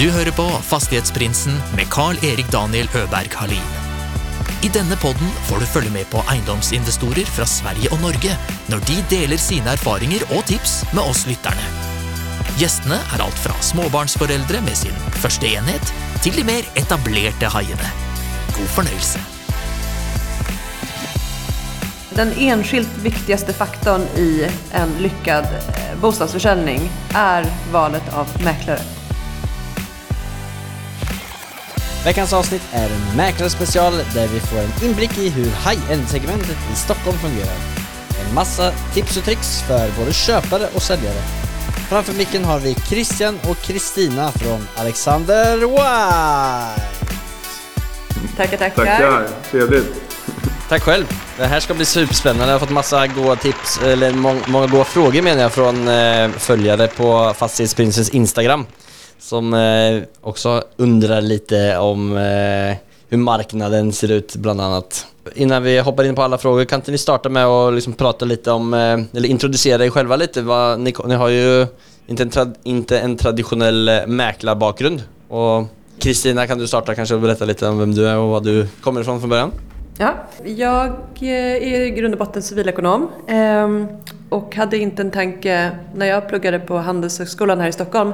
Du hører på Fastighetsprinsen med Carl-Erik Daniel Øberg Halin. I denne podden får du følge med på eiendomsinvestorer fra Sverige og Norge når de deler sine erfaringer og tips med oss lytterne. Gjestene er alt fra småbarnsforeldre med sin første enhet, til de mer etablerte haiene. God fornøyelse. Den enskilt viktigaste faktorn i en lyckad eh, bostadsförsäljning är valet av mäklare. Veckans avsnitt är en mäklarspecial där vi får en inblick i hur high-end-segmentet i Stockholm fungerar. En massa tips och tricks för både köpare och säljare. Framför micken har vi Christian och Kristina från Alexander White. Tackar, tackar. Tackar, trevligt. Tack själv. Det här ska bli superspännande. Jag har fått massa goda tips, eller må många goda frågor menar jag, från eh, följare på Fastighetsprinsens Instagram. Som eh, också undrar lite om eh, hur marknaden ser ut bland annat. Innan vi hoppar in på alla frågor, kan inte ni starta med att liksom prata lite om, eh, eller introducera er själva lite? Ni, ni har ju inte en, trad, inte en traditionell eh, mäklarbakgrund. Och Kristina, kan du starta kanske och berätta lite om vem du är och var du kommer ifrån från början? Ja, jag eh, är i grund och botten civilekonom ehm, och hade inte en tanke när jag pluggade på Handelshögskolan här i Stockholm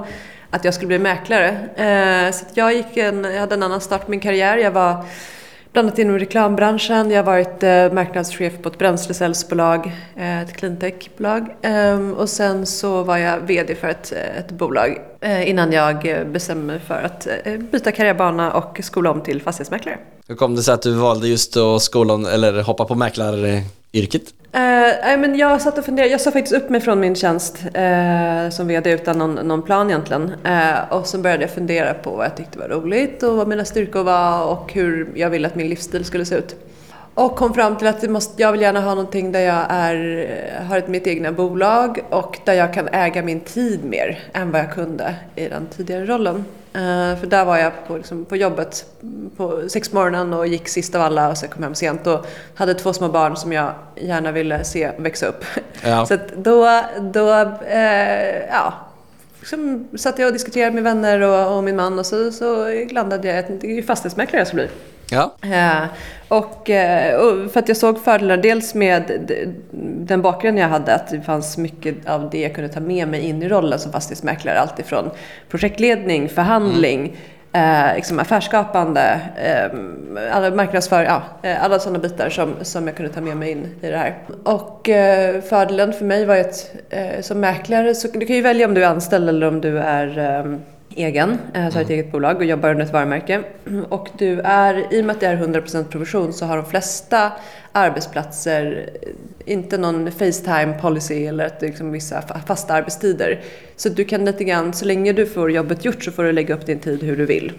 att jag skulle bli mäklare. Eh, så jag, gick en, jag hade en annan start på min karriär. Jag var bland annat inom reklambranschen. Jag har varit eh, marknadschef på ett bränslecellsbolag, eh, ett cleantechbolag. Ehm, och sen så var jag VD för ett, ett bolag innan jag bestämde mig för att byta karriärbana och skola om till fastighetsmäklare. Hur kom det sig att du valde just att skolan eller hoppa på yrket? Uh, men jag satt och funderade. Jag sa faktiskt upp mig från min tjänst uh, som VD utan någon, någon plan egentligen. Uh, och så började jag fundera på vad jag tyckte var roligt och vad mina styrkor var och hur jag ville att min livsstil skulle se ut. Och kom fram till att måste, jag vill gärna ha någonting där jag är, har ett, mitt egna bolag och där jag kan äga min tid mer än vad jag kunde i den tidigare rollen. Uh, för där var jag på, liksom, på jobbet på sex morgonen och gick sist av alla och så kom hem sent och hade två små barn som jag gärna ville se växa upp. Ja. så då, då uh, ja, liksom satt jag och diskuterade med vänner och, och min man och så, så landade jag det är fastighetsmäklare jag ska bli. Ja. Uh, och, och, för att jag såg fördelar dels med den bakgrunden jag hade, att det fanns mycket av det jag kunde ta med mig in i rollen som fastighetsmäklare. Allt ifrån projektledning, förhandling, mm. eh, liksom affärsskapande, eh, alla marknadsför, ja, alla sådana bitar som, som jag kunde ta med mig in i det här. Och eh, fördelen för mig var att eh, som mäklare, så du kan ju välja om du är anställd eller om du är ehm, egen, så har ett eget bolag och jobbar under ett varumärke. Och du är, i och med att det är 100% provision så har de flesta arbetsplatser inte någon Facetime policy eller att liksom vissa fasta arbetstider. Så du kan lite grann, så länge du får jobbet gjort så får du lägga upp din tid hur du vill.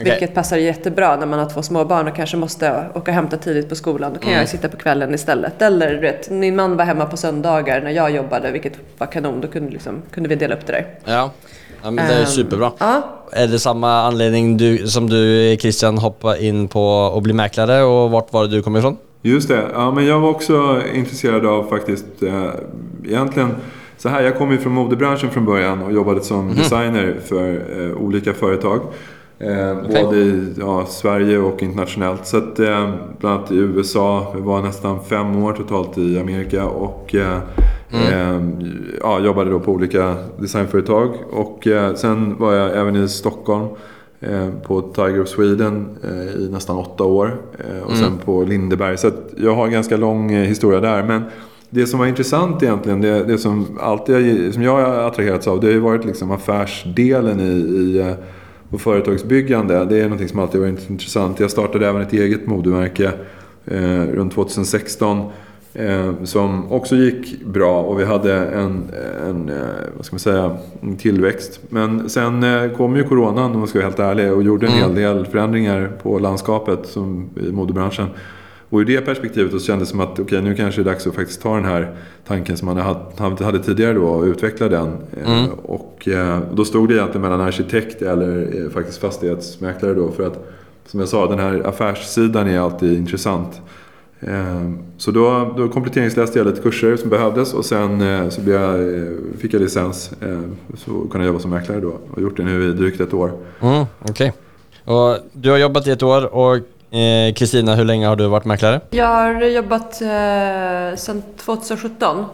Okay. Vilket passar jättebra när man har två småbarn och kanske måste åka och hämta tidigt på skolan. Då kan mm. jag sitta på kvällen istället. Eller vet, min man var hemma på söndagar när jag jobbade, vilket var kanon. Då kunde, liksom, kunde vi dela upp det där. Ja. Ja, men det är superbra. Um, ja. Är det samma anledning du, som du Christian hoppade in på att bli mäklare och vart var det du kom ifrån? Just det, ja men jag var också intresserad av faktiskt eh, egentligen så här, jag kom ju från modebranschen från början och jobbade som mm. designer för eh, olika företag. Eh, okay. Både i ja, Sverige och internationellt. Så att, eh, bland annat i USA, jag var nästan fem år totalt i Amerika. Och eh, Mm. Eh, ja, jobbade då på olika designföretag. Och eh, sen var jag även i Stockholm eh, på Tiger of Sweden i nästan åtta år. och mm. sen på Lindeberg. Så jag har en ganska lång historia där. Men det som var intressant egentligen, det, det som alltid som jag har attraherats av, det har ju varit liksom affärsdelen i, i och företagsbyggande. Det är något som alltid varit intressant. Jag startade även ett eget modemärke eh, runt 2016. Eh, som också gick bra och vi hade en, en, eh, vad ska man säga, en tillväxt. Men sen eh, kom ju coronan om man ska vara helt ärlig och gjorde en mm. hel del förändringar på landskapet som i modebranschen. Och ur det perspektivet så kändes det som att okay, nu kanske det är dags att faktiskt ta den här tanken som man hade tidigare då och utveckla den. Mm. Och då stod det egentligen mellan arkitekt eller faktiskt fastighetsmäklare då för att som jag sa, den här affärssidan är alltid intressant. Eh, Så då, då kompletteringsläste jag lite kurser som behövdes och sen eh, så blev jag, eh, fick jag licens eh, så kunde jag jobba som mäklare då och gjort det nu i drygt ett år. Mm, Okej. Och du har jobbat i ett år och eh, Kristina, hur länge har du varit mäklare? Jag har jobbat eh, sedan 2017.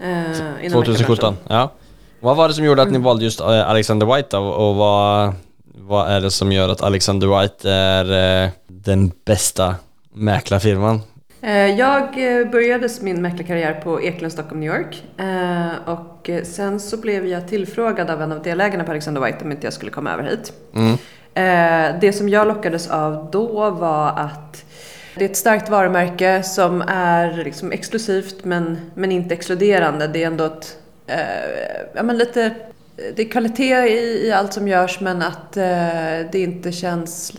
Eh, inom 2017? Ja. Vad var det som gjorde att ni valde just eh, Alexander White då? Och vad, vad är det som gör att Alexander White är eh, den bästa mäklarfirman? Eh, Jag eh, började min mäklarkarriär på Eklund Stockholm New York eh, och eh, sen så blev jag tillfrågad av en av delägarna på Alexander White om inte jag skulle komma över hit. Mm. Eh, det som jag lockades av då var att det är ett starkt varumärke som är liksom exklusivt men, men inte exkluderande. Det är ändå ett, eh, ja men lite, det är kvalitet i, i allt som görs men att eh, det inte känns,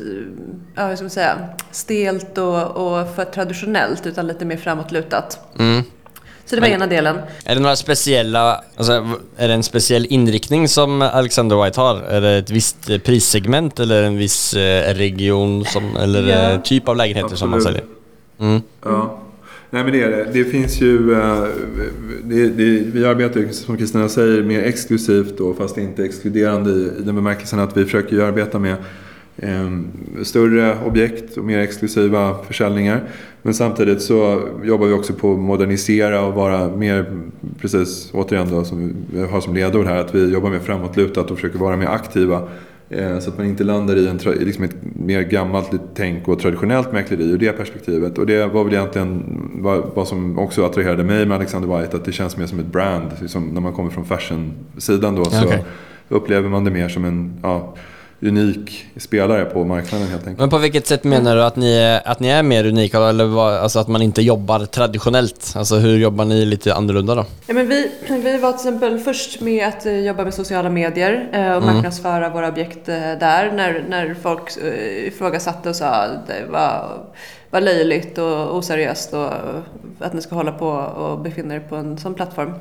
ja hur ska man säga, stelt och, och för traditionellt utan lite mer framåtlutat. Mm. Så det var Men- ena delen. Är det några speciella, alltså, är det en speciell inriktning som Alexander White har? Är det ett visst eh, prissegment eller en viss eh, region som, eller Ja. eh, typ av lägenheter som man Absolut. säljer? Mm. Ja. Nej men det är det. Det finns ju, det, det, vi arbetar ju som Kristina säger mer exklusivt då fast inte exkluderande i, i den bemärkelsen att vi försöker ju arbeta med större objekt och mer exklusiva försäljningar. Men samtidigt så jobbar vi också på att modernisera och vara mer, precis återigen då som vi har som ledord här, att vi jobbar mer framåtlutat och försöker vara mer aktiva. Eh, Så att man inte landar i en, liksom ett mer gammalt tänk och traditionellt mäkleri ur det perspektivet. Och det var väl egentligen vad, som också attraherade mig med Alexander White. Att det känns mer som ett brand. Liksom när man kommer från fashion-sidan då så Okej. upplever man det mer som en ja, unik spelare på marknaden helt enkelt. Men på vilket sätt menar du att ni är, att ni är mer unika? Eller vad, alltså att man inte jobbar traditionellt? Alltså hur jobbar ni lite annorlunda då? Ja, men vi, vi var till exempel först med att eh, jobba med sociala medier eh, och marknadsföra våra objekt eh, där när, när folk eh, ifrågasatte och sa att det var, var löjligt och oseriöst och att ni ska hålla på och befinna er på en sån plattform.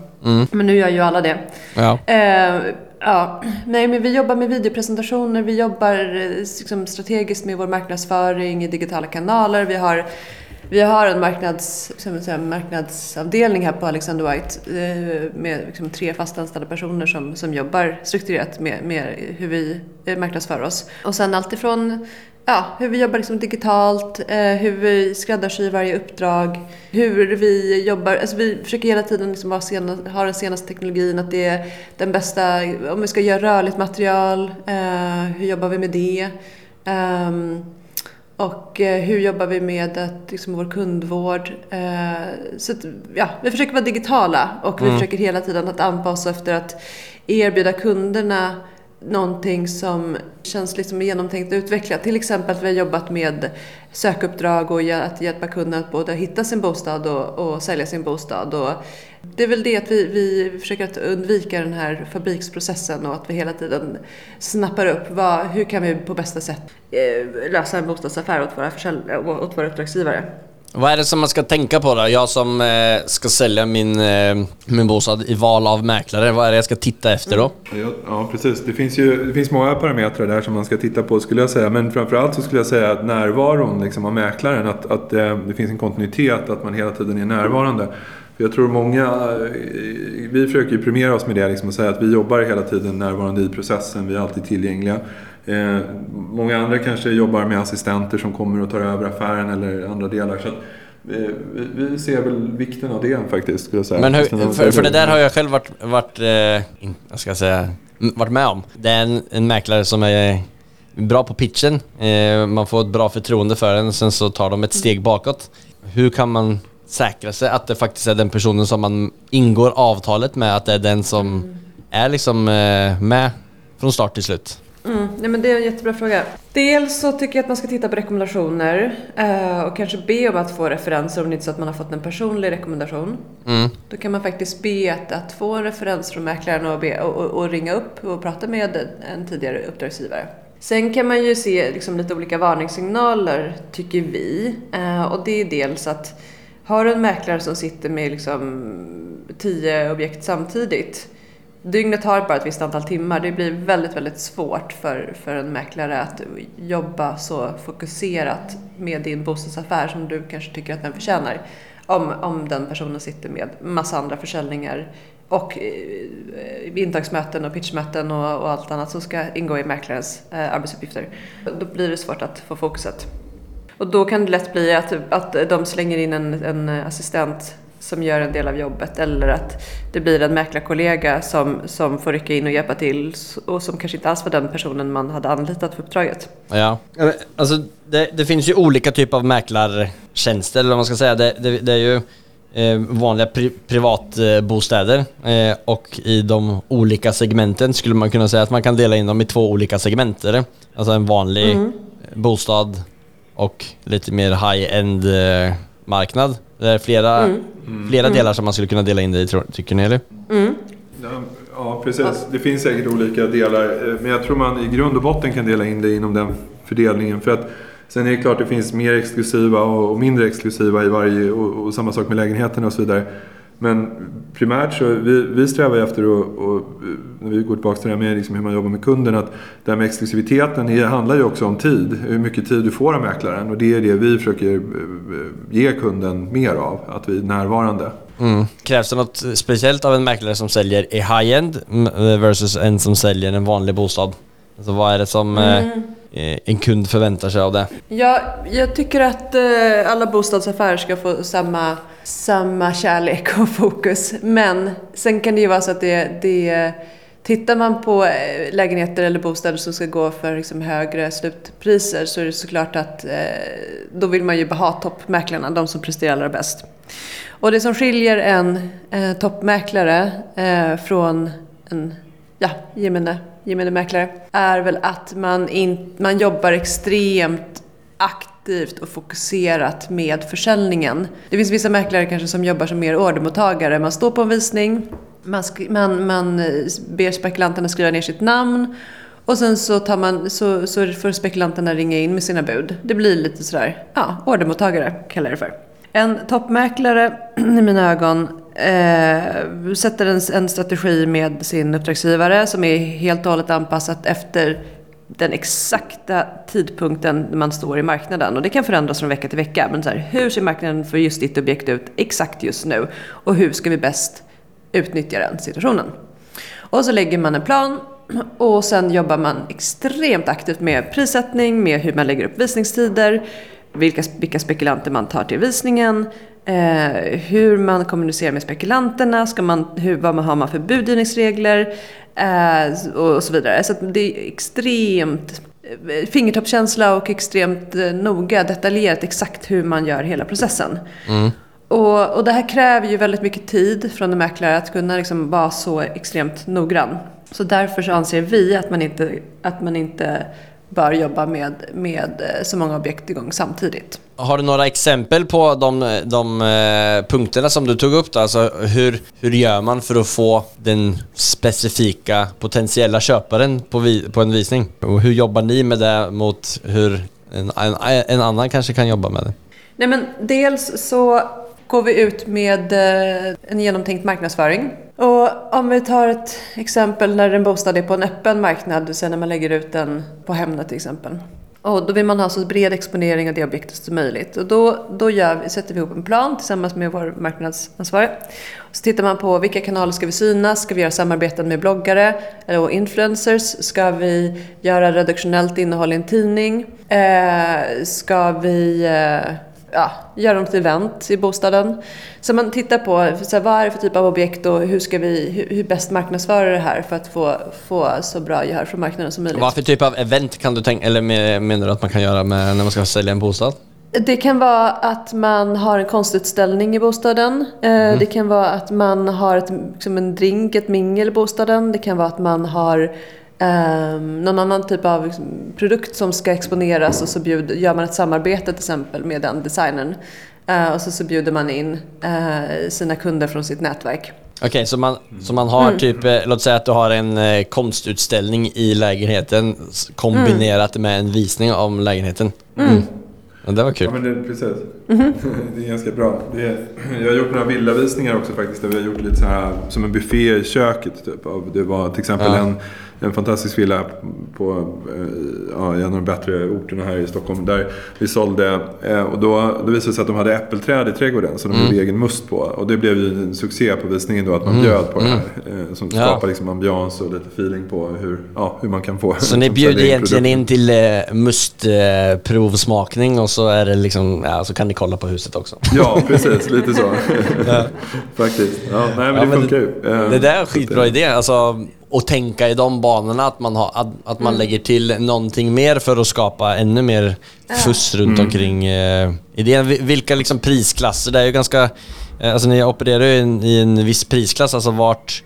Men nu gör ju alla det. Ja. Eh, ja, nej men vi jobbar med videopresentationer, vi jobbar eh, liksom strategiskt med vår marknadsföring i digitala kanaler. Vi har, vi har en marknads, liksom, säga, marknadsavdelning här på Alexander White eh, med liksom tre fastanställda personer som, som jobbar strukturerat med, med hur vi eh, marknadsför oss. Och sen alltifrån ja, hur vi jobbar liksom digitalt, eh, hur vi skräddarsyr varje uppdrag, hur vi jobbar. Alltså vi försöker hela tiden liksom ha, sena, ha den senaste teknologin, att det är den bästa, om vi ska göra rörligt material, eh, hur jobbar vi med det? Ehm, och eh, hur jobbar vi med att, liksom, vår kundvård? Så att, ja, vi försöker vara digitala och vi försöker hela tiden att anpassa efter att erbjuda kunderna någonting som känns liksom genomtänkt och utvecklat. Till exempel att vi har jobbat med sökuppdrag och att hjälpa kunden att både hitta sin bostad och, och sälja sin bostad. Och det är väl det att vi, vi försöker att undvika den här fabriksprocessen och att vi hela tiden snappar upp vad, hur kan vi på bästa sätt eh, lösa en bostadsaffär åt våra, åt våra uppdragsgivare. Vad är det som man ska tänka på då? Jag som eh, ska sälja min, eh, min bostad i val av mäklare, vad är det jag ska titta efter då? Ja, ja, precis. Det finns ju det finns många parametrar där som man ska titta på skulle jag säga. Men framförallt så skulle jag säga att närvaron liksom, av mäklaren, att, att eh, det finns en kontinuitet, att man hela tiden är närvarande. För jag tror många, eh, vi försöker ju premiera oss med det liksom, och säga att vi jobbar hela tiden närvarande i processen, vi är alltid tillgängliga. Eh, många andra kanske jobbar med assistenter som kommer och tar över affären eller andra delar. Så att, eh, vi, ser väl vikten av det faktiskt, skulle jag säga. Men hur, för, för det där har jag själv varit, varit eh, vad ska jag säga, varit med om. Det är en, en mäklare som är bra på pitchen, eh, man får ett bra förtroende för den, sen så tar de ett steg bakåt. Hur kan man säkra sig att det faktiskt är den personen som man ingår avtalet med, att det är den som är liksom eh, med från start till slut? Mm, nej men det är en jättebra fråga. Dels så tycker jag att man ska titta på rekommendationer eh, och kanske be om att få referenser om det inte är så att man har fått en personlig rekommendation. Mm. Då kan man faktiskt be att, att få en referens från mäklaren och, be, och, och, och ringa upp och prata med en tidigare uppdragsgivare. Sen kan man ju se liksom lite olika varningssignaler, tycker vi. Eh, och det är dels att har du en mäklare som sitter med liksom tio objekt samtidigt dygnet har bara ett visst antal timmar. Det blir väldigt, väldigt svårt för, för en mäklare att jobba så fokuserat med din bostadsaffär som du kanske tycker att den förtjänar. Om, om den personen sitter med massa andra försäljningar och eh, intagsmöten och pitchmöten och, och allt annat som ska ingå i mäklarens eh, arbetsuppgifter. Då blir det svårt att få fokuset. Och då kan det lätt bli att, att de slänger in en, en assistent som gör en del av jobbet eller att det blir en mäklarkollega som, som får rycka in och hjälpa till och som kanske inte alls var den personen man hade anlitat för uppdraget. Ja, alltså det, det finns ju olika typer av mäklartjänster eller vad man ska säga. Det, det, det är ju eh, vanliga pri, privatbostäder eh, och i de olika segmenten skulle man kunna säga att man kan dela in dem i två olika segmenter. Alltså en vanlig mm. bostad och lite mer high-end eh, marknad. Det är flera, mm. flera mm. delar som man skulle kunna dela in det i, tycker ni eller? Mm. Ja, ja, precis. Det finns säkert olika delar. Eh, men jag tror man i grund och botten kan dela in det inom den fördelningen. För att Sen är det klart att det finns mer exklusiva och mindre exklusiva i varje och, och samma sak med lägenheterna och så vidare. Men primärt så vi, vi strävar efter att, och, när vi går tillbaka till det här med liksom hur man jobbar med kunden, att det här med exklusiviteten det handlar ju också om tid. Hur mycket tid du får av mäklaren och det är det vi försöker eh, ge kunden mer av, att vi är närvarande. Mm. Krävs det något speciellt av en mäklare som säljer i high-end versus en som säljer en vanlig bostad? Alltså vad är det som eh, mm. en kund förväntar sig av det? Ja, jag tycker att eh, alla bostadsaffärer ska få samma samma kärlek och fokus. Men sen kan det ju vara så att det, det Tittar man på eh, lägenheter eller bostäder som ska gå för liksom högre slutpriser så är det såklart att eh, då vill man ju bara ha toppmäklarna, de som presterar allra bäst. Och det som skiljer en eh, toppmäklare eh, från en ja, gemene, gemene mäklare är väl att man, in, man jobbar extremt aktivt aktivt och fokuserat med försäljningen. Det finns vissa mäklare kanske som jobbar som mer ordermottagare. Man står på en visning, man, man, man ber spekulanterna skriva ner sitt namn och sen så, tar man, så, så får spekulanterna ringa in med sina bud. Det blir lite sådär, ja, ordermottagare kallar jag det för. En toppmäklare i mina ögon eh, sätter en, en strategi med sin uppdragsgivare som är helt och hållet anpassat efter den exakta tidpunkten man står i marknaden. Och det kan förändras från vecka till vecka. Men så här, hur ser marknaden för just ditt objekt ut exakt just nu? Och hur ska vi bäst utnyttja den situationen? Och så lägger man en plan och sen jobbar man extremt aktivt med prissättning, med hur man lägger upp visningstider, vilka, vilka spekulanter man tar till visningen, eh, hur man kommunicerar med spekulanterna, ska man, hur, vad man har man för budgivningsregler och så vidare. Så det är extremt eh, fingertoppskänsla och extremt eh, noga detaljerat exakt hur man gör hela processen. Mm. Och, och det här kräver ju väldigt mycket tid från en mäklare att kunna liksom vara så extremt noggrann. Så därför så anser vi att man inte, att man inte bör jobba med, med eh, så många objekt igång samtidigt. Har du några exempel på de, de eh, punkterna som du tog upp då? Alltså hur, hur gör man för att få den specifika potentiella köparen på, vi, på en visning? Och hur jobbar ni med det mot hur en, en, en annan kanske kan jobba med det? Nej men dels så går vi ut med eh, en genomtänkt marknadsföring. Och om vi tar ett exempel när en bostad är på en öppen marknad, det vill när man lägger ut den på Hemnet till exempel. Och då vill man ha så bred exponering av det objektet som möjligt. Och då, då gör vi, sätter vi ihop en plan tillsammans med vår marknadsansvarig. Så tittar man på vilka kanaler ska vi synas? Ska vi göra samarbeten med bloggare och influencers? Ska vi göra redaktionellt innehåll i en tidning? Eh, ska vi eh, ja, göra dem till event i bostaden. Så man tittar på så här, vad är det för typ av objekt och hur ska vi hur, hur bäst marknadsföra det här för att få, få så bra gehör från marknaden som möjligt. Vad för typ av event kan du tänka, eller menar du att man kan göra med, när man ska sälja en bostad? Det kan vara att man har en konstutställning i bostaden. Mm. Det kan vara att man har ett, liksom en drink, ett mingel i bostaden. Det kan vara att man har Um, någon annan typ av liksom, produkt som ska exponeras och så bjud, gör man ett samarbete till exempel med den designern. Uh, och så, så bjuder man in uh, sina kunder från sitt nätverk. Okej, okay, så, man, så man har mm. typ, eh, låt säga att du har en eh, konstutställning i lägenheten kombinerat mm. med en visning om lägenheten. Mm. mm. Ja, det var kul. Ja, men det, precis. det är ganska bra. Det är, jag har gjort några villavisningar också faktiskt. Där vi har gjort lite så här, som en buffé i köket. Typ, av, det var till exempel Ja. en, en fantastisk villa på eh, ja, en av de bättre orterna här i Stockholm. Där vi sålde, eh, och då, då visade det sig att de hade äppelträd i trädgården. Som de Mm. gjorde egen must på. Och det blev ju en succé på visningen då att man bjöd på det här. Eh, som Ja. skapar liksom ambians och lite feeling på hur, ja, hur man kan få Så ni bjuder egentligen in till eh, mustprovsmakning och så är det liksom, ja, så kan ni kolla på huset också. Ja, precis. Lite så. Faktiskt. Ja, nej, men Ja, det men funkar ju. Eh, Det där är en skitbra idé. Alltså, att tänka i de banorna, att man, har, att, att man lägger till någonting mer för att skapa ännu mer fuss runt omkring eh, idén. Vi- Vilka liksom prisklasser? Det är ju ganska... Eh, alltså ni opererar ju i en, i en viss prisklass. Alltså vart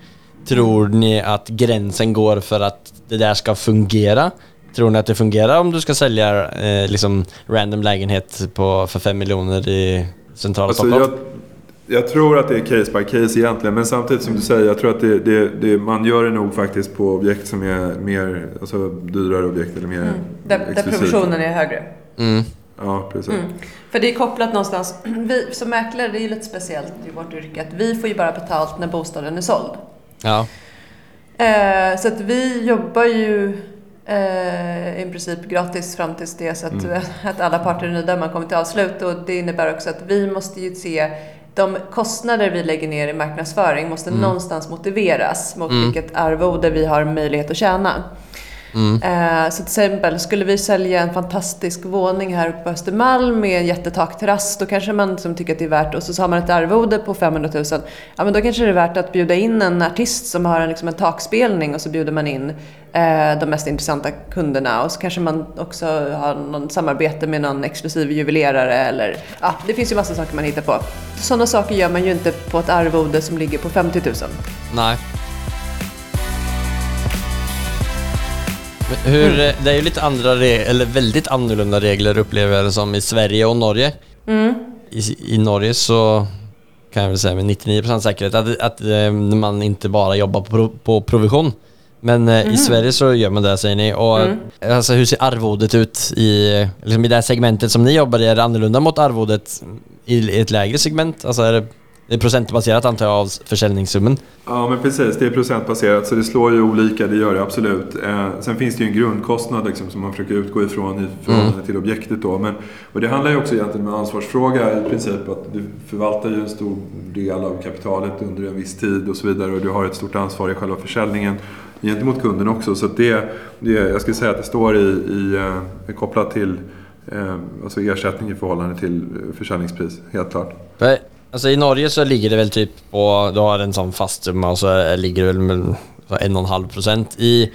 tror ni att gränsen går för att det där ska fungera? Tror ni att det fungerar om du ska sälja eh, liksom random lägenhet på, för fem miljoner i centrala Alltså, Stockholm? jag, jag tror att det är case by case egentligen. Men samtidigt som du säger, jag tror att det, det, det, man gör det nog faktiskt på objekt som är mer, alltså dyrare objekt eller mer Där, där exklusivt. provisionen är högre. Mm. Ja, precis. För det är kopplat någonstans. Vi som mäklare, det är ju lite speciellt i vårt yrke, att vi får ju bara betalt när bostaden är såld. Ja. Eh, så att vi jobbar ju eh, i princip gratis fram tills det så att, att alla parter är nöjda man kommer till avslut. Och det innebär också att vi måste ju se de kostnader vi lägger ner i marknadsföring måste någonstans motiveras mot vilket arvode vi har möjlighet att tjäna. Eh, Så till exempel, skulle vi sälja en fantastisk våning här uppe på Östermalm med en jättetakterrass, då kanske man som tycker att det är värt, och så har man ett arvode på 500 000, ja men då kanske det är värt att bjuda in en artist som har en, liksom en takspelning och så bjuder man in eh, de mest intressanta kunderna och så kanske man också har någon samarbete med någon exklusiv juvelerare eller, ja det finns ju massa saker man hittar på. Sådana saker gör man ju inte på ett arvode som ligger på 50 000. Nej. Hur, eh, Det är ju lite andra eller väldigt annorlunda regler upplever jag det som i Sverige och Norge. I, I Norge så kan jag väl säga med 99% säkerhet att, att eh, man inte bara jobbar på, på provision. Men eh, i Sverige så gör man det säger ni. Och, alltså, hur ser arvodet ut i, liksom i det här segmentet som ni jobbar i? Är det annorlunda mot arvodet i ett lägre segment? Alltså är det, det är procentbaserat antar jag av försäljningssumman? Ja, men precis. Det är procentbaserat så det slår ju olika, det gör det absolut. Eh, sen finns det ju en grundkostnad liksom, som man försöker utgå ifrån i förhållande till objektet. Då. Men, och det handlar ju också egentligen om en ansvarsfråga i princip. Att du förvaltar ju en stor del av kapitalet under en viss tid och så vidare. Och du har ett stort ansvar i själva försäljningen gentemot kunden också. Så det, det, jag skulle säga att det står i, i, eh, kopplat till eh, alltså ersättning i förhållande till eh, försäljningspris, helt klart. Alltså i Norge så ligger det väl typ på, du har en sån fast summa och så ligger det väl med en och en halv procent i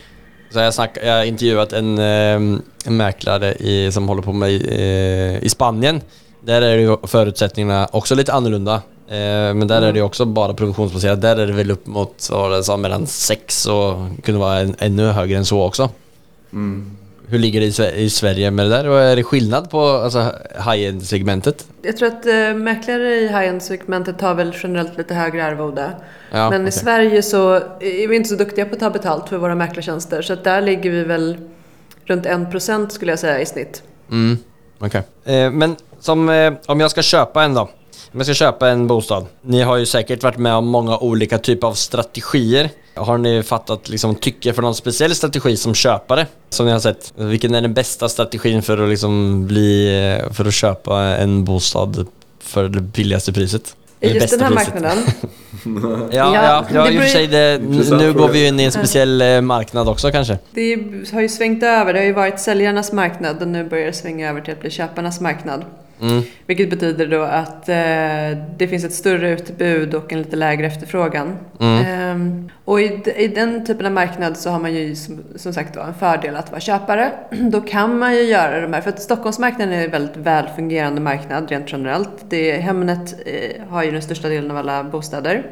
så jag, snack, jag har intervjuat en, ehm, en mäklare i, som håller på med i, i Spanien. Där är ju förutsättningarna också lite annorlunda. Eh, men där är det ju också bara provisionsbaserat. Där är det väl upp mot, vad var det, sa, mellan 6 och kunde vara en, ännu högre än så också. Mm. Hur ligger det i, Sve- i Sverige med det där? Och är det skillnad på alltså, high-end-segmentet? Jag tror att eh, mäklare i high-end-segmentet tar väl generellt lite högre arvode. Ja, Men i okej. Sverige så är vi inte så duktiga på att ta betalt för våra mäklartjänster. Så att där ligger vi väl runt 1% skulle jag säga i snitt. Mm, okej. Eh, men som, eh, om jag ska köpa en då. Om jag ska köpa en bostad. Ni har ju säkert varit med om många olika typer av strategier. Har ni fattat liksom tycke för någon speciell strategi som köpare? Som ni har sett. Vilken är den bästa strategin för att liksom bli, för att köpa en bostad för det billigaste priset? I Eller just den här priset? marknaden. Ja, Ja, ja, i och för beror- sig det, nu går vi ju in i en speciell eh, marknad också kanske. Det har ju svängt över. Det har ju varit säljarnas marknad och nu börjar det svänga över till att bli köparnas marknad. Mm. Vilket betyder då att eh, det finns ett större utbud och en lite lägre efterfrågan. Mm. Ehm, och i, i den typen av marknad så har man ju som, som sagt då, en fördel att vara köpare. Då kan man ju göra de här, för att Stockholmsmarknaden är en väldigt väl fungerande marknad rent generellt. Det, Hemnet eh, har ju den största delen av alla bostäder.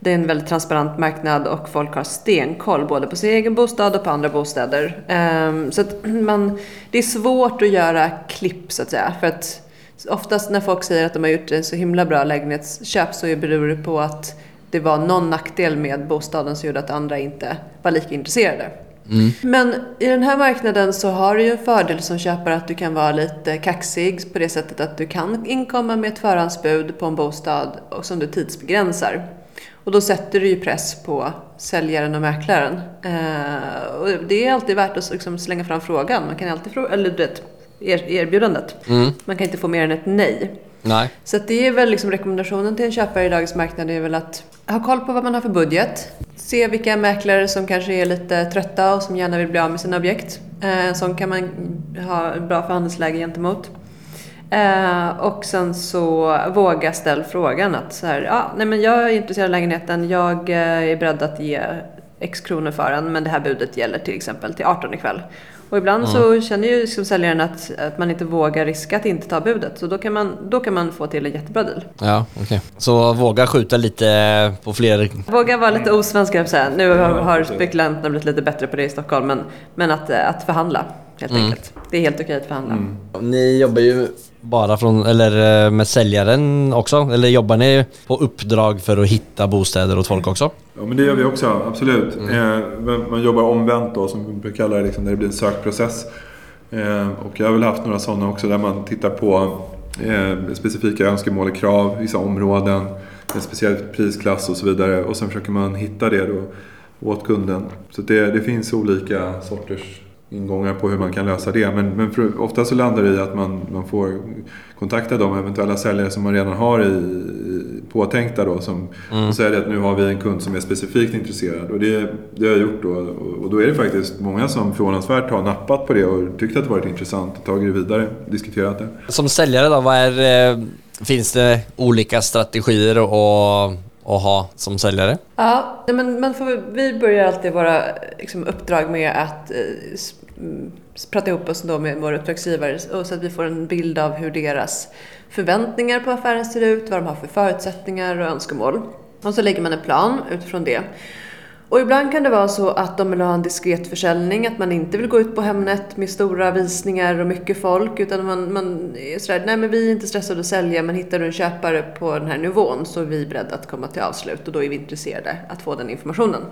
Det är en väldigt transparent marknad och folk har stenkoll både på sin egen bostad och på andra bostäder. Ehm, så att man, det är svårt att göra klipp så att säga. För att oftast när folk säger att de har gjort en så himla bra lägenhetsköp så beror det på att det var någon nackdel med bostaden som gjorde att andra inte var lika intresserade. Men i den här marknaden så har du ju en fördel som köpare att du kan vara lite kaxig på det sättet att du kan inkomma med ett förhandsbud på en bostad och som du tidsbegränsar. Och då sätter du ju press på säljaren och mäklaren. Eh, och det är alltid värt att liksom slänga fram frågan. Man kan alltid fråga, eller du vet, er, erbjudandet. Man kan inte få mer än ett nej. Nej. Så det är väl liksom rekommendationen till en köpare i dagens marknad är väl att ha koll på vad man har för budget. Se vilka mäklare som kanske är lite trötta och som gärna vill bli av med sina objekt. Eh, sån kan man ha bra förhandlingsläge gentemot. Eh, och sen så våga ställa frågan att så här, ja, nej men jag är intresserad av lägenheten, jag eh, är beredd att ge X kronor för den men det här budet gäller till exempel till 18 ikväll. Och ibland så känner ju liksom säljaren att, att man inte vågar riska att inte ta budet. Så då kan man, då kan man få till en jättebra deal. Ja, okej. Så våga skjuta lite på fler... Våga vara lite osvensk, jag säga. Nu har, har spekulanterna blivit lite bättre på det i Stockholm, men, men att, att förhandla helt enkelt. Det är helt okej att förhandla. Ni jobbar ju bara från, eller eh, med säljaren också? Eller jobbar ni på uppdrag för att hitta bostäder åt folk också? Ja, men det gör vi också, absolut. Eh, men man jobbar omvänt då, som vi brukar kalla det, liksom, när det blir en sökprocess. Eh, och jag har väl haft några sådana också, där man tittar på eh, specifika önskemål och krav, vissa områden, en speciell prisklass och så vidare. Och sen försöker man hitta det då åt kunden. Så det, det finns olika sorters ingångar på hur man kan lösa det. Men, men för, ofta så landar det i att man, man får kontakta de eventuella säljare som man redan har i, i påtänkta då. Som, Och säga det att nu har vi en kund som är specifikt intresserad. Och det, det har jag gjort då. Och, och då är det faktiskt många som förvånansvärt har nappat på det och tyckt att det varit intressant och tagit det vidare, diskuterat det. Som säljare då, vad är, eh, finns det olika strategier att, att ha som säljare? Ja, men man får, vi börjar alltid våra liksom, uppdrag med att eh, mm, prata ihop oss då med våra uppdragsgivare så att vi får en bild av hur deras förväntningar på affären ser ut, vad de har för förutsättningar och önskemål. Och så lägger man en plan utifrån det. Och ibland kan det vara så att de vill ha en diskret försäljning, att man inte vill gå ut på Hemnet med stora visningar och mycket folk, utan man, man är sådär, nej men vi är inte stressade att sälja, men hittar du en köpare på den här nivån så är vi beredda att komma till avslut och då är vi intresserade att få den informationen.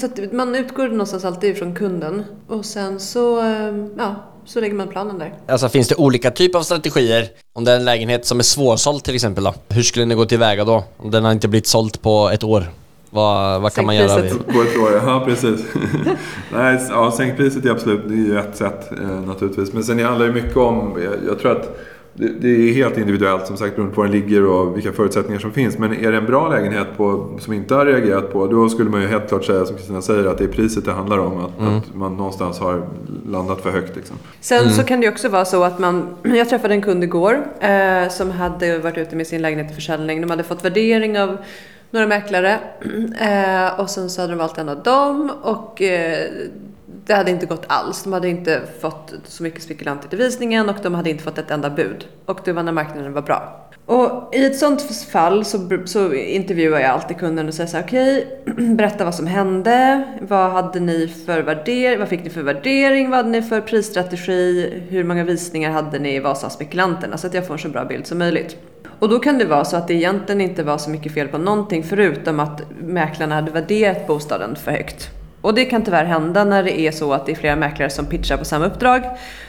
Så att man utgår någonstans alltid från kunden och sen så, eh, ja, så lägger man planen där. Alltså finns det olika typer av strategier? Om det är en lägenhet som är svårsåld till exempel då? Hur skulle ni gå tillväga då? Om den har inte blivit såld på ett år? Vad, vad kan Sänk man göra? På ett år, ja precis. Nej, ja, sänk priset är absolut, det är ju ett sätt eh, naturligtvis. Men sen handlar det mycket om, jag, jag tror att det, det är helt individuellt som sagt beroende på var den ligger och vilka förutsättningar som finns. Men är det en bra lägenhet på, som inte har reagerat på, då skulle man ju helt klart säga som Kristina säger att det är priset det handlar om. Att, att man någonstans har landat för högt liksom. Sen så kan det också vara så att man, jag träffade en kund igår eh, som hade varit ute med sin lägenhet till försäljning. De hade fått värdering av några mäklare eh, och sen så hade de valt en av dem och eh, det hade inte gått alls. De hade inte fått så mycket spekulanter till visningen och de hade inte fått ett enda bud. Och det var när marknaden var bra. Och i ett sånt fall så, så intervjuar jag alltid kunden och säger så här, okej, berätta vad som hände. Vad hade ni för värdering? Vad fick ni för värdering? Vad hade ni för prisstrategi? Hur många visningar hade ni? Vad sa spekulanterna? Så att jag får en så bra bild som möjligt. Och då kan det vara så att det egentligen inte var så mycket fel på någonting förutom att mäklarna hade värderat bostaden för högt. Och det kan tyvärr hända när det är så att det är flera mäklare som pitchar på samma uppdrag.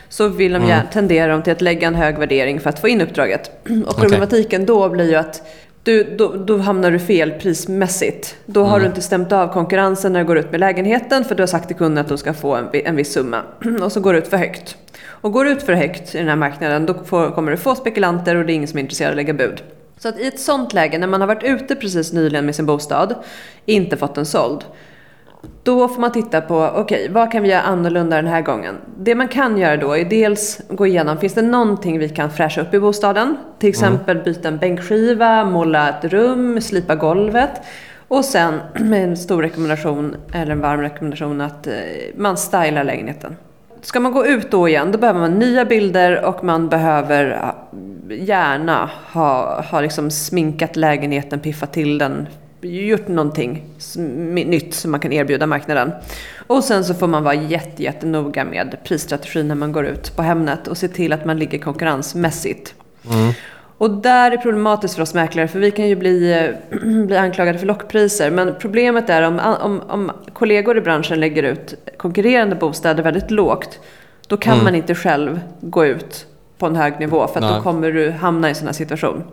Så vill de gärna, tenderar de till att lägga en hög värdering för att få in uppdraget. Och problematiken då blir ju att du, då, då hamnar du fel prismässigt. Då har du inte stämt av konkurrensen när du går ut med lägenheten för du har sagt till kunden att de ska få en, en viss summa. Och så går du ut för högt. Och går ut för högt i den här marknaden då får, kommer du få spekulanter och det är ingen som är intresserad av att lägga bud. Så att i ett sånt läge, när man har varit ute precis nyligen med sin bostad, inte fått den såld, då får man titta på, okej, vad kan vi göra annorlunda den här gången? Det man kan göra då är dels gå igenom, finns det någonting vi kan fräscha upp i bostaden? Till exempel byta en bänkskiva, måla ett rum, slipa golvet. Och sen med en stor rekommendation, eller en varm rekommendation, att eh, man stylar lägenheten. Ska man gå ut då igen, då behöver man nya bilder och man behöver ah, gärna ha, ha liksom sminkat lägenheten, piffat till den, gjort någonting nytt som man kan erbjuda marknaden. Och sen så får man vara jätte, jättenoga med prisstrategin när man går ut på Hemnet och se till att man ligger konkurrensmässigt. Mm. Och där är problematiskt för oss mäklare för vi kan ju bli, eh, bli anklagade för lockpriser. Men problemet är om, om, om kollegor i branschen lägger ut konkurrerande bostäder väldigt lågt. Då kan Mm. man inte själv gå ut på en hög nivå för då kommer du hamna i en sån här situation.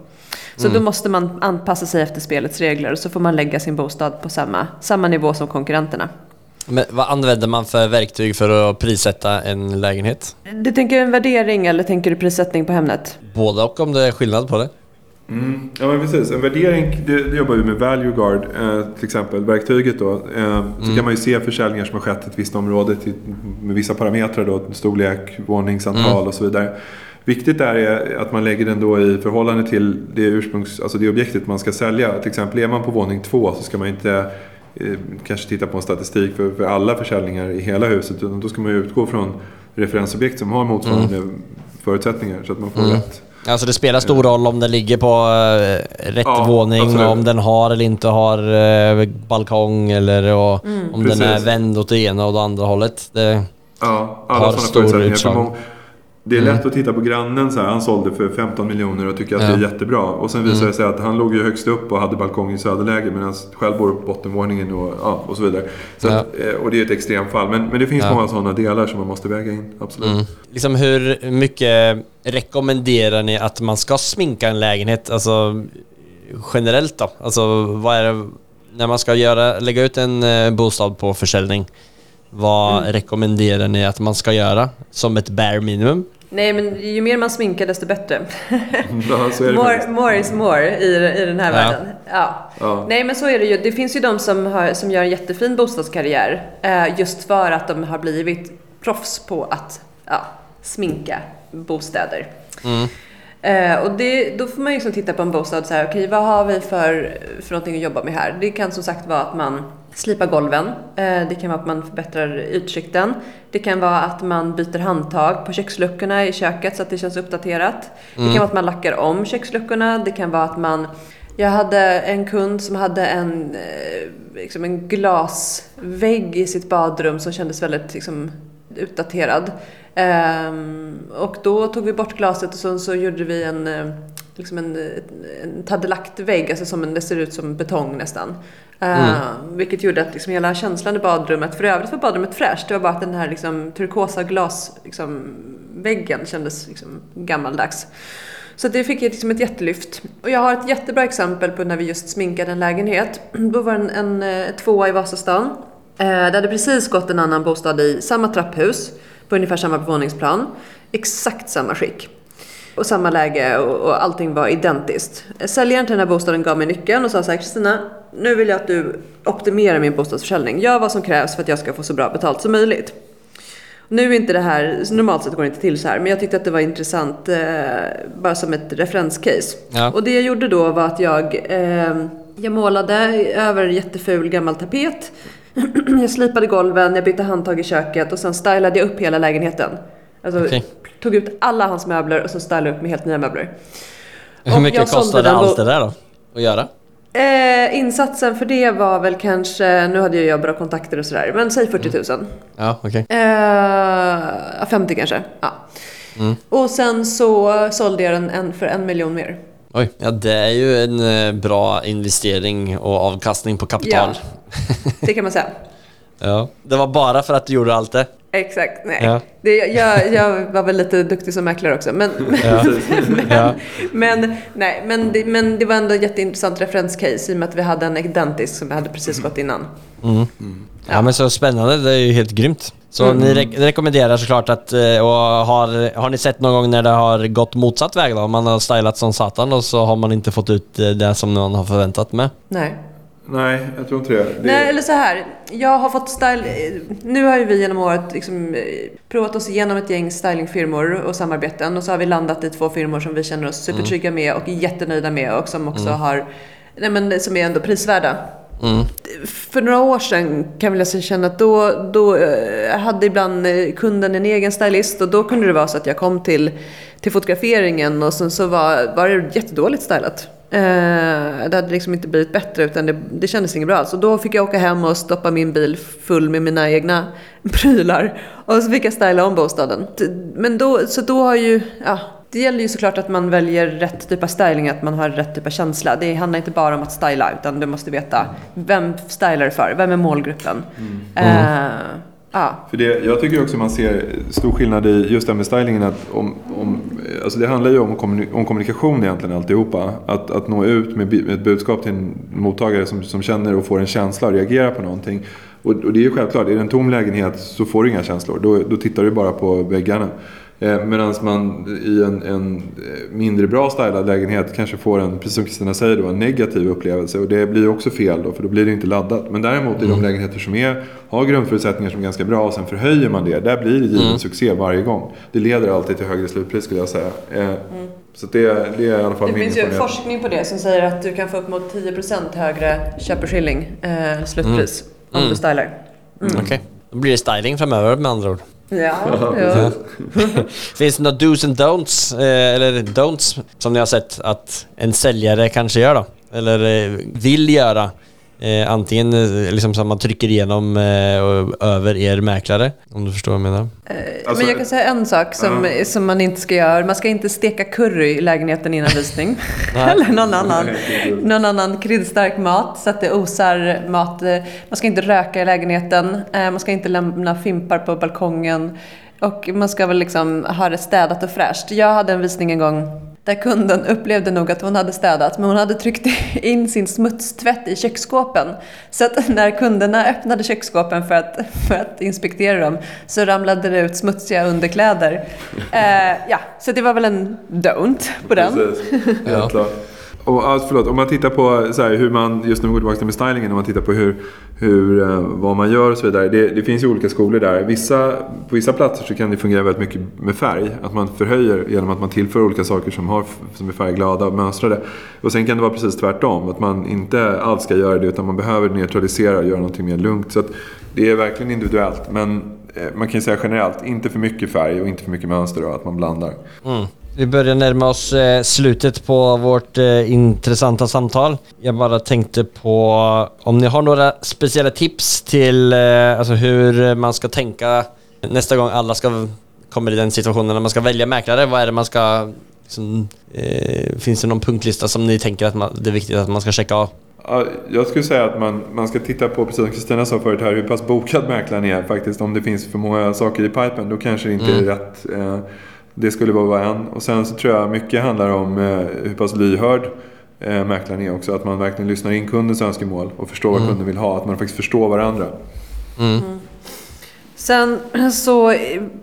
Så då måste man anpassa sig efter spelets regler och så får man lägga sin bostad på samma, samma nivå som konkurrenterna. Men vad använder man för verktyg för att prissätta en lägenhet? Du tänker en värdering eller tänker du prissättning på Hemnet? Både och om det är skillnad på det. Mm, ja men precis. En värdering, det, det jobbar vi med Value Guard eh, till exempel, verktyget då. Eh, Så kan man ju se försäljningar som har skett i ett visst område till, med vissa parametrar då, storlek, våningsantal och så vidare. Viktigt där är att man lägger den då i förhållande till det ursprungs, alltså det objektet man ska sälja. Till exempel är man på våning två så ska man inte kanske titta på en statistik för, för alla försäljningar i hela huset. Utan då ska man ju utgå från referensobjekt som har motsvarande förutsättningar så att man får rätt. Alltså det spelar stor roll om den ligger på eh, rätt Ja, våning, absolut. om den har eller inte har eh, balkong eller och, om den är Precis. vänd åt det ena och det andra hållet. Det, Ja, har alla stor förutsättningar. För utslag. Det är lätt att titta på grannen så här, han sålde för 15 miljoner och tycker att Ja. det är jättebra. Och sen visar det sig att han låg ju högst upp och hade balkong i söderläge medan själv bor på bottenvåningen och, ja, och så vidare. Så Ja. att, eh, och det är ett extremfall. Men, men det finns många sådana delar som man måste väga in, absolut. mm. Liksom hur mycket rekommenderar ni att man ska sminka en lägenhet? Alltså generellt då? Alltså vad är det, när man ska göra, lägga ut en eh, bostad på försäljning, vad Mm. rekommenderar ni att man ska göra som ett bare minimum? Nej, men ju mer man sminkar desto bättre. Ja, så är det More, more is more i, i den här Ja. världen. Ja. Ja. Nej, men så är det ju. Det finns ju de som, har, som gör en jättefin bostadskarriär eh, just för att de har blivit proffs på att ja, sminka bostäder. Mm. Eh, och det, då får man liksom titta på en bostad och säga, okej vad har vi för, för någonting att jobba med här? Det kan som sagt vara att man slipar golven. Eh, det kan vara att man förbättrar ytskikten. Det kan vara att man byter handtag på köksluckorna i köket så att det känns uppdaterat. Det kan vara att man lackar om köksluckorna. Det kan vara att man jag hade en kund som hade en, eh, liksom en glasvägg i sitt badrum som kändes väldigt liksom, utdaterad. Ehm, och då tog vi bort glaset och så, så gjorde vi en, eh, liksom en, en tadelaktvägg, alltså som en, det ser ut som betong nästan. Ehm, Vilket gjorde att liksom hela känslan i badrummet, för övrigt var badrummet fräscht, det var bara att den här liksom, turkosa glasväggen liksom, väggen kändes liksom, gammaldags. Så det fick liksom ett jättelyft. Och jag har ett jättebra exempel på när vi just sminkade en lägenhet. Då var det en, en eh, tvåa i Vasastan. Eh, det hade precis gått en annan bostad i samma trapphus på ungefär samma våningsplan. Exakt samma skick. Och samma läge och, och allting var identiskt. Säljaren till den här bostaden gav mig nyckeln och sa så här Kristina, nu vill jag att du optimerar min bostadsförsäljning. Gör vad som krävs för att jag ska få så bra betalt som möjligt. Nu är inte det här, normalt sett går det inte till så här, men jag tyckte att det var intressant eh, bara som ett referenscase. Ja. Och det jag gjorde då var att jag, eh, jag målade över jätteful gammal tapet. jag slipade golven, jag bytte handtag i köket och sen stylade jag upp hela lägenheten. Alltså Okej. tog ut alla hans möbler och så stylade jag upp med helt nya möbler. Hur mycket kostade allt det där då? Att göra? Eh, insatsen för det var väl kanske, nu hade jag bra kontakter och sådär, men säg 40 000. Ja, okej. Eh, 50 kanske. Ja. Mm. Och sen så sålde jag den en för en miljon mer. Oj, ja det är ju en eh, bra investering och avkastning på kapital. Det kan man säga. Ja. Det var bara för att du gjorde allt det? Exakt, nej. Ja. Det, jag, jag var väl lite duktig som mäklare också. Men, Ja. ja. men, nej, men, det, men det var ändå ett jätteintressant referenscase i och med att vi hade en identisk som vi hade precis gått innan. Mm. Ja men så spännande, det är ju helt grymt. Så Mm. ni re- rekommenderar såklart att, eh, och har, har ni sett någon gång när det har gått motsatt väg då? Man har stylat som satan och så har man inte fått ut eh, det som man har förväntat med? Nej. Nej, jag tror inte det. det Nej, eller så här. Jag har fått style... Nu har ju vi genom året liksom eh, provat oss igenom ett gäng stylingfirmor och samarbeten och så har vi landat i två firmor som vi känner oss supertrygga med och är jättenöjda med och som också har... Nej men som är ändå prisvärda. Mm. För några år sedan kan väl känna att då, då eh, hade ibland eh, kunden en egen stylist och då kunde det vara så att jag kom till, till fotograferingen och sen så var, var det jättedåligt stylat. Eh, det hade liksom inte blivit bättre utan det, det kändes inget bra alls. Och då fick jag åka hem och stoppa min bil full med mina egna prylar. Och så fick jag styla om bostaden. Men då, så då har ju, ja, det gäller ju såklart att man väljer rätt typ av styling, att man har rätt typ av känsla. Det handlar inte bara om att styla, utan du måste veta vem stylar du för? Vem är målgruppen? Eh, ja. För det, jag tycker också man ser stor skillnad i just det här med stylingen. Att om, om, alltså det handlar ju om, kommuni- om kommunikation egentligen alltihopa. Att, att nå ut med ett budskap till en mottagare som, som känner och får en känsla och reagerar på någonting. Och, och det är ju självklart, är det en tom lägenhet så får du inga känslor. Då, då tittar du bara på väggarna. Eh, Medan man i en, en eh, mindre bra stylad lägenhet kanske får en, precis som Kristina säger, då, en negativ upplevelse. Och det blir också fel då, för då blir det inte laddat. Men däremot i de lägenheter som är, har grundförutsättningar som är ganska bra och sen förhöjer man det. Där blir det given succé varje gång. Det leder alltid till högre slutpris skulle jag säga. Eh, Så det, det är i alla fall Det min finns ju forskning på det som säger att du kan få upp mot 10% högre köpeskilling, eh, slutpris, om du stylar. Okej. Då blir det styling framöver med andra ord. Ja, ja. Finns det några dos and don'ts, eh, eller don'ts, som ni har sett att en säljare kanske gör då? Eller eh, vill göra? Eh, antingen eh, liksom så att man trycker igenom eh, och över er mäklare, om du förstår vad jag menar. Alltså- Men jag kan säga en sak som, som man inte ska göra. Man ska inte steka curry i lägenheten innan visning. Eller någon annan, någon annan kryddstark mat så att det osar mat. Man ska inte röka i lägenheten. Eh, Man ska inte lämna fimpar på balkongen. Och man ska väl liksom ha det städat och fräscht. Jag hade en visning en gång där kunden upplevde nog att hon hade städat men hon hade tryckt in sin smutstvätt i köksskåpen. Så att när kunderna öppnade köksskåpen för att, för att inspektera dem så ramlade det ut smutsiga underkläder. Eh, ja, så det var väl en don't på den. Precis, klart. Och, alltså, förlåt, om man tittar på så här, hur man, just nu går tillbaka till med stylingen, om man tittar på hur, hur, eh, vad man gör och så vidare. Det, det finns ju olika skolor där. Vissa, på vissa platser så kan det fungera väldigt mycket med färg. Att man förhöjer genom att man tillför olika saker som, har, som är färgglada och mönstrade. Och sen kan det vara precis tvärtom. Att man inte alls ska göra det utan man behöver neutralisera och göra någonting mer lugnt. Så att det är verkligen individuellt. Men eh, man kan ju säga generellt, inte för mycket färg och inte för mycket mönster och att man blandar. Mm. Vi börjar närma oss eh, slutet på vårt eh, intressanta samtal. Jag bara tänkte på om ni har några speciella tips till eh, alltså hur man ska tänka nästa gång alla ska kommer i den situationen när man ska välja mäklare. Vad är det man ska... Liksom, eh, finns det någon punktlista som ni tänker att man, det är viktigt att man ska checka av? Ja, jag skulle säga att man, man ska titta på, precis som Kristina sa förut här, hur pass bokad mäklaren är faktiskt. Om det finns för många saker i pipen, då kanske det inte är rätt. Eh, Det skulle vara en. Och sen så tror jag mycket handlar om eh, hur pass lyhörd eh, mäklaren är också. Att man verkligen lyssnar in kundens önskemål och förstår vad kunden vill ha. Att man faktiskt förstår varandra. Sen så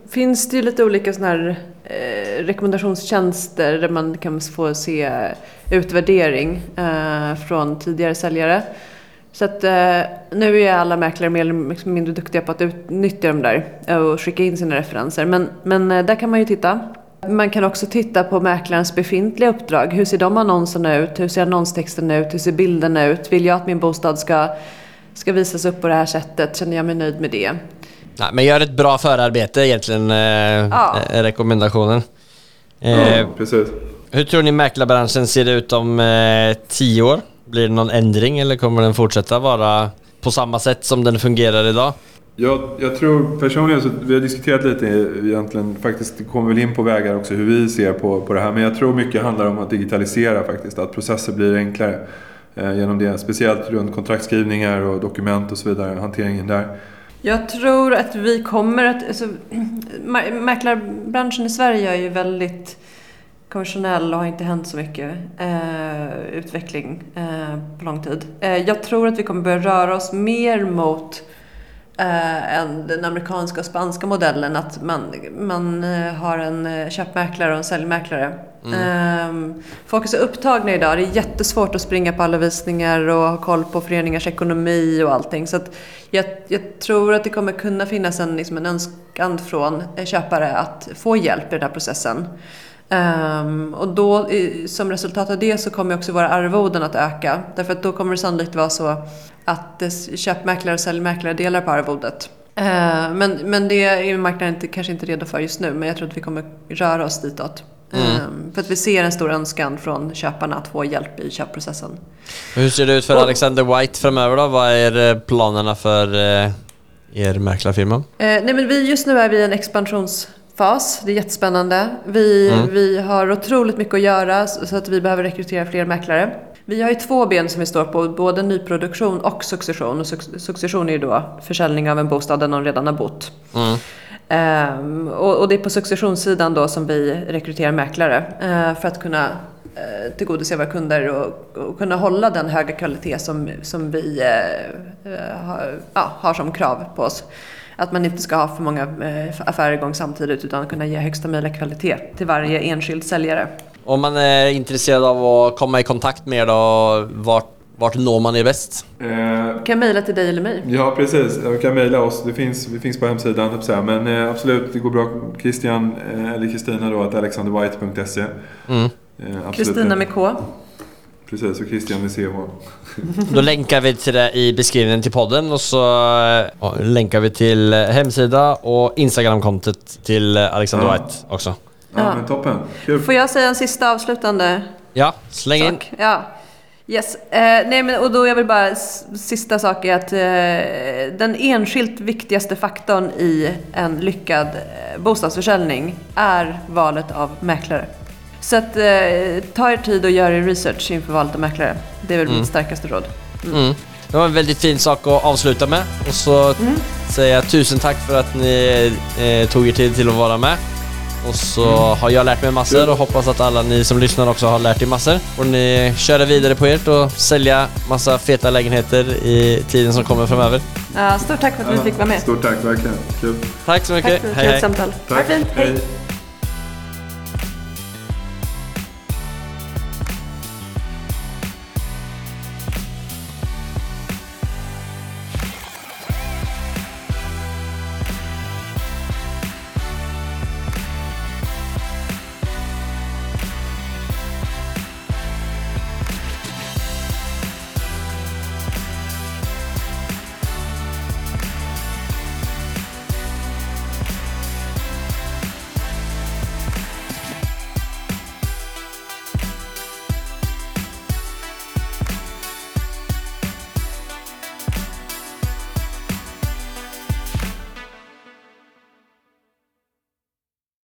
finns det ju lite olika såna här eh, rekommendationstjänster där man kan få se utvärdering eh, från tidigare säljare. Så att eh, nu är alla mäklare mer eller mindre duktiga på att utnyttja de där eh, och skicka in sina referenser. Men, men eh, där kan man ju titta. Man kan också titta på mäklarens befintliga uppdrag. Hur ser de annonserna ut? Hur ser annonstexten ut? Hur ser bilderna ut? Vill jag att min bostad ska, ska visas upp på det här sättet? Känner jag mig nöjd med det? Nej, men gör ett bra förarbete egentligen, eh, Ja. är rekommendationen. Eh, Ja, precis. Hur tror ni mäklarbranschen ser ut om eh, tio år? Blir det någon ändring eller kommer den fortsätta vara på samma sätt som den fungerar idag? Jag, jag tror personligen, så vi har diskuterat lite egentligen, faktiskt det kommer väl in på vägar också hur vi ser på, på det här. Men jag tror mycket handlar om att digitalisera faktiskt, att processer blir enklare eh, genom det. Speciellt runt kontraktskrivningar och dokument och så vidare, hanteringen där. Jag tror att vi kommer att... Alltså, mä- mäklarbranschen i Sverige är ju väldigt konventionell och har inte hänt så mycket eh, utveckling eh, på lång tid. Eh, jag tror att vi kommer börja röra oss mer mot eh, än den amerikanska och spanska modellen. Att man, man eh, har en eh, köpmäklare och en säljmäklare. Eh, folk är så upptagna idag. Det är jättesvårt att springa på alla visningar och ha koll på föreningars ekonomi och allting. Så jag, jag tror att det kommer kunna finnas en, liksom en önskan från eh, köpare att få hjälp i den här processen. Ehm, och då som resultat av det så kommer också våra arvoden att öka. Därför att då kommer det sannolikt vara så att köpmäklare och säljmäklare delar på arvodet. Ehm, men, men det är marknaden inte, kanske inte redo för just nu. Men jag tror att vi kommer röra oss ditåt. Ehm, för att vi ser en stor önskan från köparna att få hjälp i köpprocessen. Hur ser det ut för Alexander White framöver då? Vad är eh, planerna för eh, er mäklarfirma? Eh, nej men vi, just nu är vi i en expansionsfas. Fas. Det är jättespännande. Vi, vi har otroligt mycket att göra så att vi behöver rekrytera fler mäklare. Vi har ju två ben som vi står på, både nyproduktion och succession. Och succession är ju då försäljning av en bostad där någon redan har bott. Mm. Um, och, och, det är på successionssidan då som vi rekryterar mäklare uh, för att kunna uh, tillgodose våra kunder och, och, kunna hålla den höga kvalitet som, som vi uh, har, ja, har som krav på oss. Att man inte ska ha för många affärer igång samtidigt utan kunna ge högsta möjliga kvalitet till varje enskild säljare. Om man är intresserad av att komma i kontakt med er då, vart, vart når man er bäst? Eh, kan mejla till dig eller mig. Ja, precis. Du kan mejla oss. Det finns, vi finns på hemsidan, men eh, absolut, det går bra. Christian eh, eller Kristina då, att alexanderwhite.se. Mm. Kristina eh, med K. Precis, och Christian med CH. Då länkar vi till det i beskrivningen till podden och så ja, länkar vi till hemsida och Instagramkontot till Alexander ja. White också. Ja, ja. men toppen. Kul. Får jag säga en sista avslutande Ja, släng sak? in. Ja. Yes. Eh, nej, men, och då jag vill bara, sista sak är att eh, den enskilt viktigaste faktorn i en lyckad eh, bostadsförsäljning är valet av mäklare. Så att, eh, ta er tid och gör er research inför valet av mäklare. Det är väl mm. mitt starkaste råd. Mm. Mm. Det var en väldigt fin sak att avsluta med. Och så mm. säger jag tusen tack för att ni eh, tog er tid till att vara med. Och så mm. har jag lärt mig massor och hoppas att alla ni som lyssnar också har lärt er massor. Och ni köra vidare på ert och sälja massa feta lägenheter i tiden som kommer framöver. Ja, stort tack för att vi fick vara med. Stort tack, verkligen. Kul. Tack så mycket. Tack för ett trevligt samtal. Tack. Ha fint. Hej.